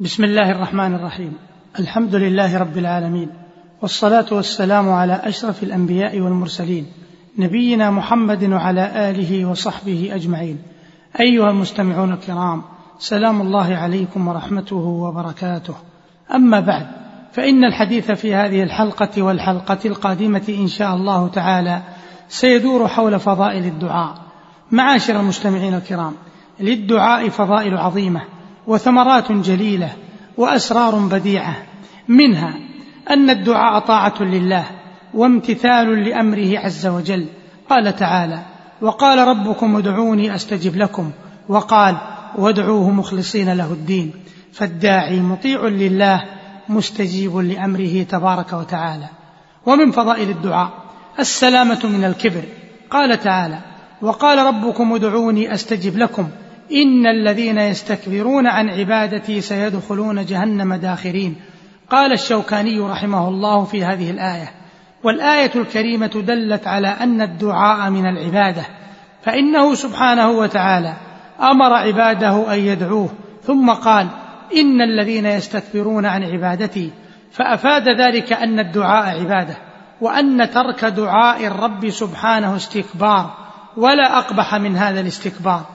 بسم الله الرحمن الرحيم. الحمد لله رب العالمين والصلاة والسلام على أشرف الأنبياء والمرسلين نبينا محمد وعلى آله وصحبه أجمعين. أيها المستمعون الكرام سلام الله عليكم ورحمته وبركاته. أما بعد فإن الحديث في هذه الحلقة والحلقة القادمة إن شاء الله تعالى سيدور حول فضائل الدعاء. معاشر المستمعين الكرام للدعاء فضائل عظيمة. وثمرات جليلة وأسرار بديعة. منها أن الدعاء طاعة لله وامتثال لأمره عز وجل. قال تعالى وقال ربكم ادعوني أستجب لكم. وقال وادعوه مخلصين له الدين. فالداعي مطيع لله مستجيب لأمره تبارك وتعالى. ومن فضائل الدعاء السلامة من الكبر. قال تعالى وقال ربكم ادعوني أستجب لكم. إن الذين يستكبرون عن عبادتي سيدخلون جهنم داخرين. قال الشوكاني رحمه الله في هذه الآية والآية الكريمة دلت على أن الدعاء من العبادة فإنه سبحانه وتعالى أمر عباده أن يدعوه ثم قال إن الذين يستكبرون عن عبادتي فأفاد ذلك أن الدعاء عبادة وأن ترك دعاء الرب سبحانه استكبار ولا أقبح من هذا الاستكبار.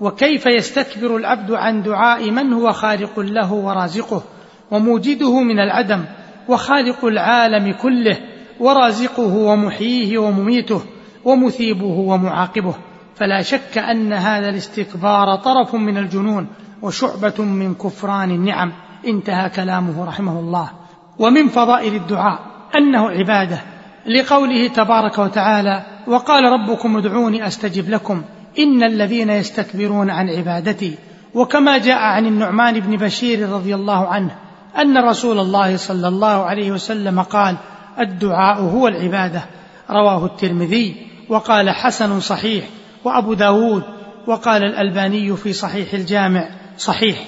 وكيف يستكبر العبد عن دعاء من هو خالق له ورازقه وموجده من العدم وخالق العالم كله ورازقه ومحييه ومميته ومثيبه ومعاقبه. فلا شك أن هذا الاستكبار طرف من الجنون وشعبة من كفران النعم. انتهى كلامه رحمه الله. ومن فضائل الدعاء أنه عبادة لقوله تبارك وتعالى وقال ربكم ادعوني أستجب لكم. إن الذين يستكبرون عن عبادتي وكما جاء عن النعمان بن بشير رضي الله عنه أن رسول الله صلى الله عليه وسلم قال الدعاء هو العبادة رواه الترمذي وقال حسن صحيح وأبو داود وقال الألباني في صحيح الجامع صحيح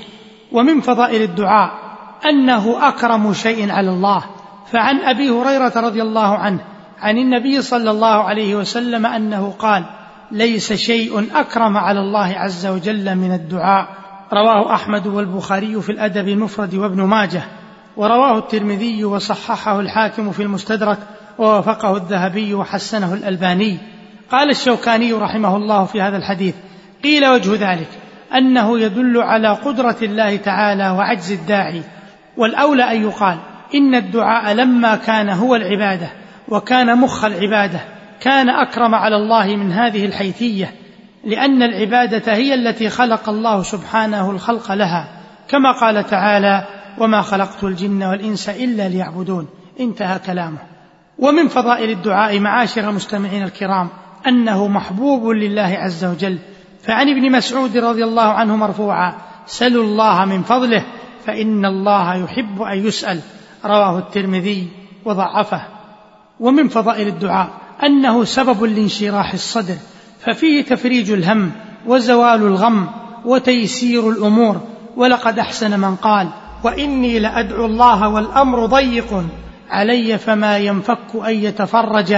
ومن فضائل الدعاء أنه أكرم شيء على الله. فعن أبي هريرة رضي الله عنه عن النبي صلى الله عليه وسلم أنه قال ليس شيء أكرم على الله عز وجل من الدعاء. رواه أحمد والبخاري في الأدب المفرد وابن ماجه ورواه الترمذي وصححه الحاكم في المستدرك ووافقه الذهبي وحسنه الألباني. قال الشوكاني رحمه الله في هذا الحديث قيل وجه ذلك أنه يدل على قدرة الله تعالى وعجز الداعي. والأولى أن يقال إن الدعاء لما كان هو العبادة وكان مخ العبادة كان أكرم على الله من هذه الحيثية لأن العبادة هي التي خلق الله سبحانه الخلق لها كما قال تعالى وما خلقت الجن والإنس إلا ليعبدون انتهى كلامه. ومن فضائل الدعاء معاشر المستمعين الكرام أنه محبوب لله عز وجل. فعن ابن مسعود رضي الله عنه مرفوعا سلوا الله من فضله فإن الله يحب أن يسأل رواه الترمذي وضعفه. ومن فضائل الدعاء أنه سبب لانشراح الصدر ففيه تفريج الهم وزوال الغم وتيسير الأمور ولقد أحسن من قال وإني لأدعو الله والأمر ضيق علي فما ينفك أن يتفرج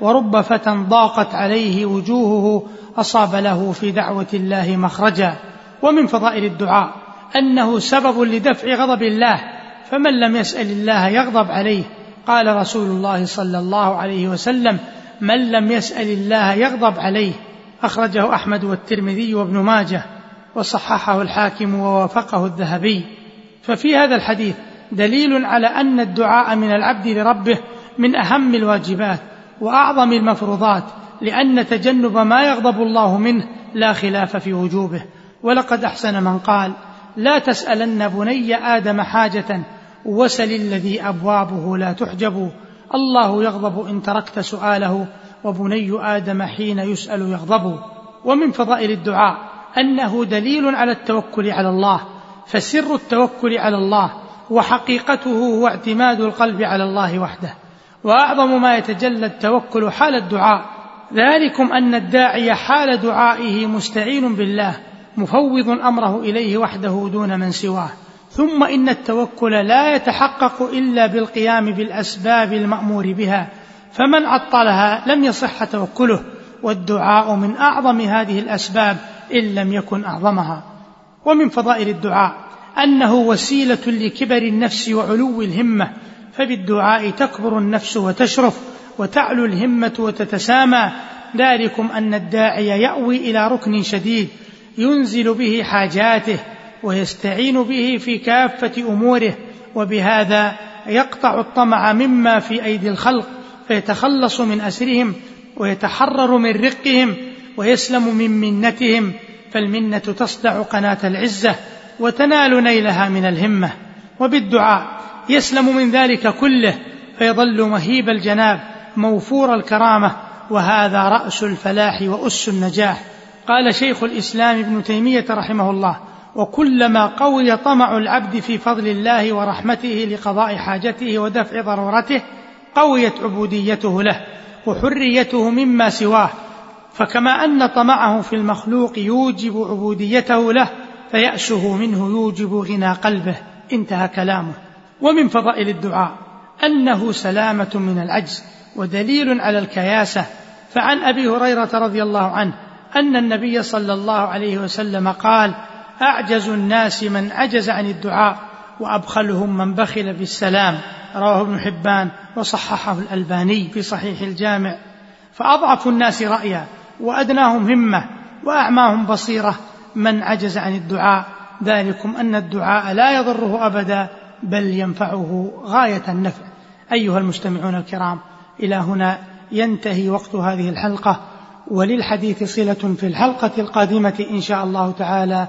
ورب فتى ضاقت عليه وجوهه أصاب له في دعوة الله مخرجا ومن فضائل الدعاء أنه سبب لدفع غضب الله فمن لم يسأل الله يغضب عليه قال رسول الله صلى الله عليه وسلم من لم يسأل الله يغضب عليه. أخرجه أحمد والترمذي وابن ماجه وصححه الحاكم ووافقه الذهبي. ففي هذا الحديث دليل على أن الدعاء من العبد لربه من أهم الواجبات وأعظم المفروضات لأن تجنب ما يغضب الله منه لا خلاف في وجوبه. ولقد أحسن من قال لا تسألن بني آدم حاجة وسل الذي أبوابه لا تحجب الله يغضب إن تركت سؤاله وبني آدم حين يسأل يغضب. ومن فضائل الدعاء أنه دليل على التوكل على الله فسر التوكل على الله وحقيقته هو اعتماد القلب على الله وحده. وأعظم ما يتجلى التوكل حال الدعاء ذلكم أن الداعي حال دعائه مستعين بالله مفوض أمره إليه وحده دون من سواه. ثم إن التوكل لا يتحقق إلا بالقيام بالأسباب المأمور بها فمن عطلها لم يصح توكله والدعاء من أعظم هذه الأسباب إن لم يكن أعظمها. ومن فضائل الدعاء أنه وسيلة لكبر النفس وعلو الهمة فبالدعاء تكبر النفس وتشرف وتعلو الهمة وتتسامى. ذلكم أن الداعي يأوي إلى ركن شديد ينزل به حاجاته ويستعين به في كافة أموره وبهذا يقطع الطمع مما في أيدي الخلق فيتخلص من أسرهم ويتحرر من رقهم ويسلم من منتهم فالمنة تصدع قناة العزة وتنال نيلها من الهمة. وبالدعاء يسلم من ذلك كله فيظل مهيب الجناب موفور الكرامة وهذا رأس الفلاح وأس النجاح. قال شيخ الإسلام ابن تيمية رحمه الله وكلما قوي طمع العبد في فضل الله ورحمته لقضاء حاجته ودفع ضرورته قويت عبوديته له وحريته مما سواه. فكما أن طمعه في المخلوق يوجب عبوديته له فيأسه منه يوجب غنى قلبه. انتهى كلامه. ومن فضائل الدعاء أنه سلامة من العجز ودليل على الكياسة. فعن أبي هريرة رضي الله عنه أن النبي صلى الله عليه وسلم قال أعجز الناس من عجز عن الدعاء وأبخلهم من بخل بالسلام. رواه ابن حبان وصححه الألباني في صحيح الجامع. فأضعف الناس رأيا وأدناهم همة وأعماهم بصيرة من عجز عن الدعاء. ذلكم أن الدعاء لا يضره أبدا بل ينفعه غاية النفع. أيها المستمعون الكرام إلى هنا ينتهي وقت هذه الحلقة. وللحديث صلة في الحلقة القادمة إن شاء الله تعالى.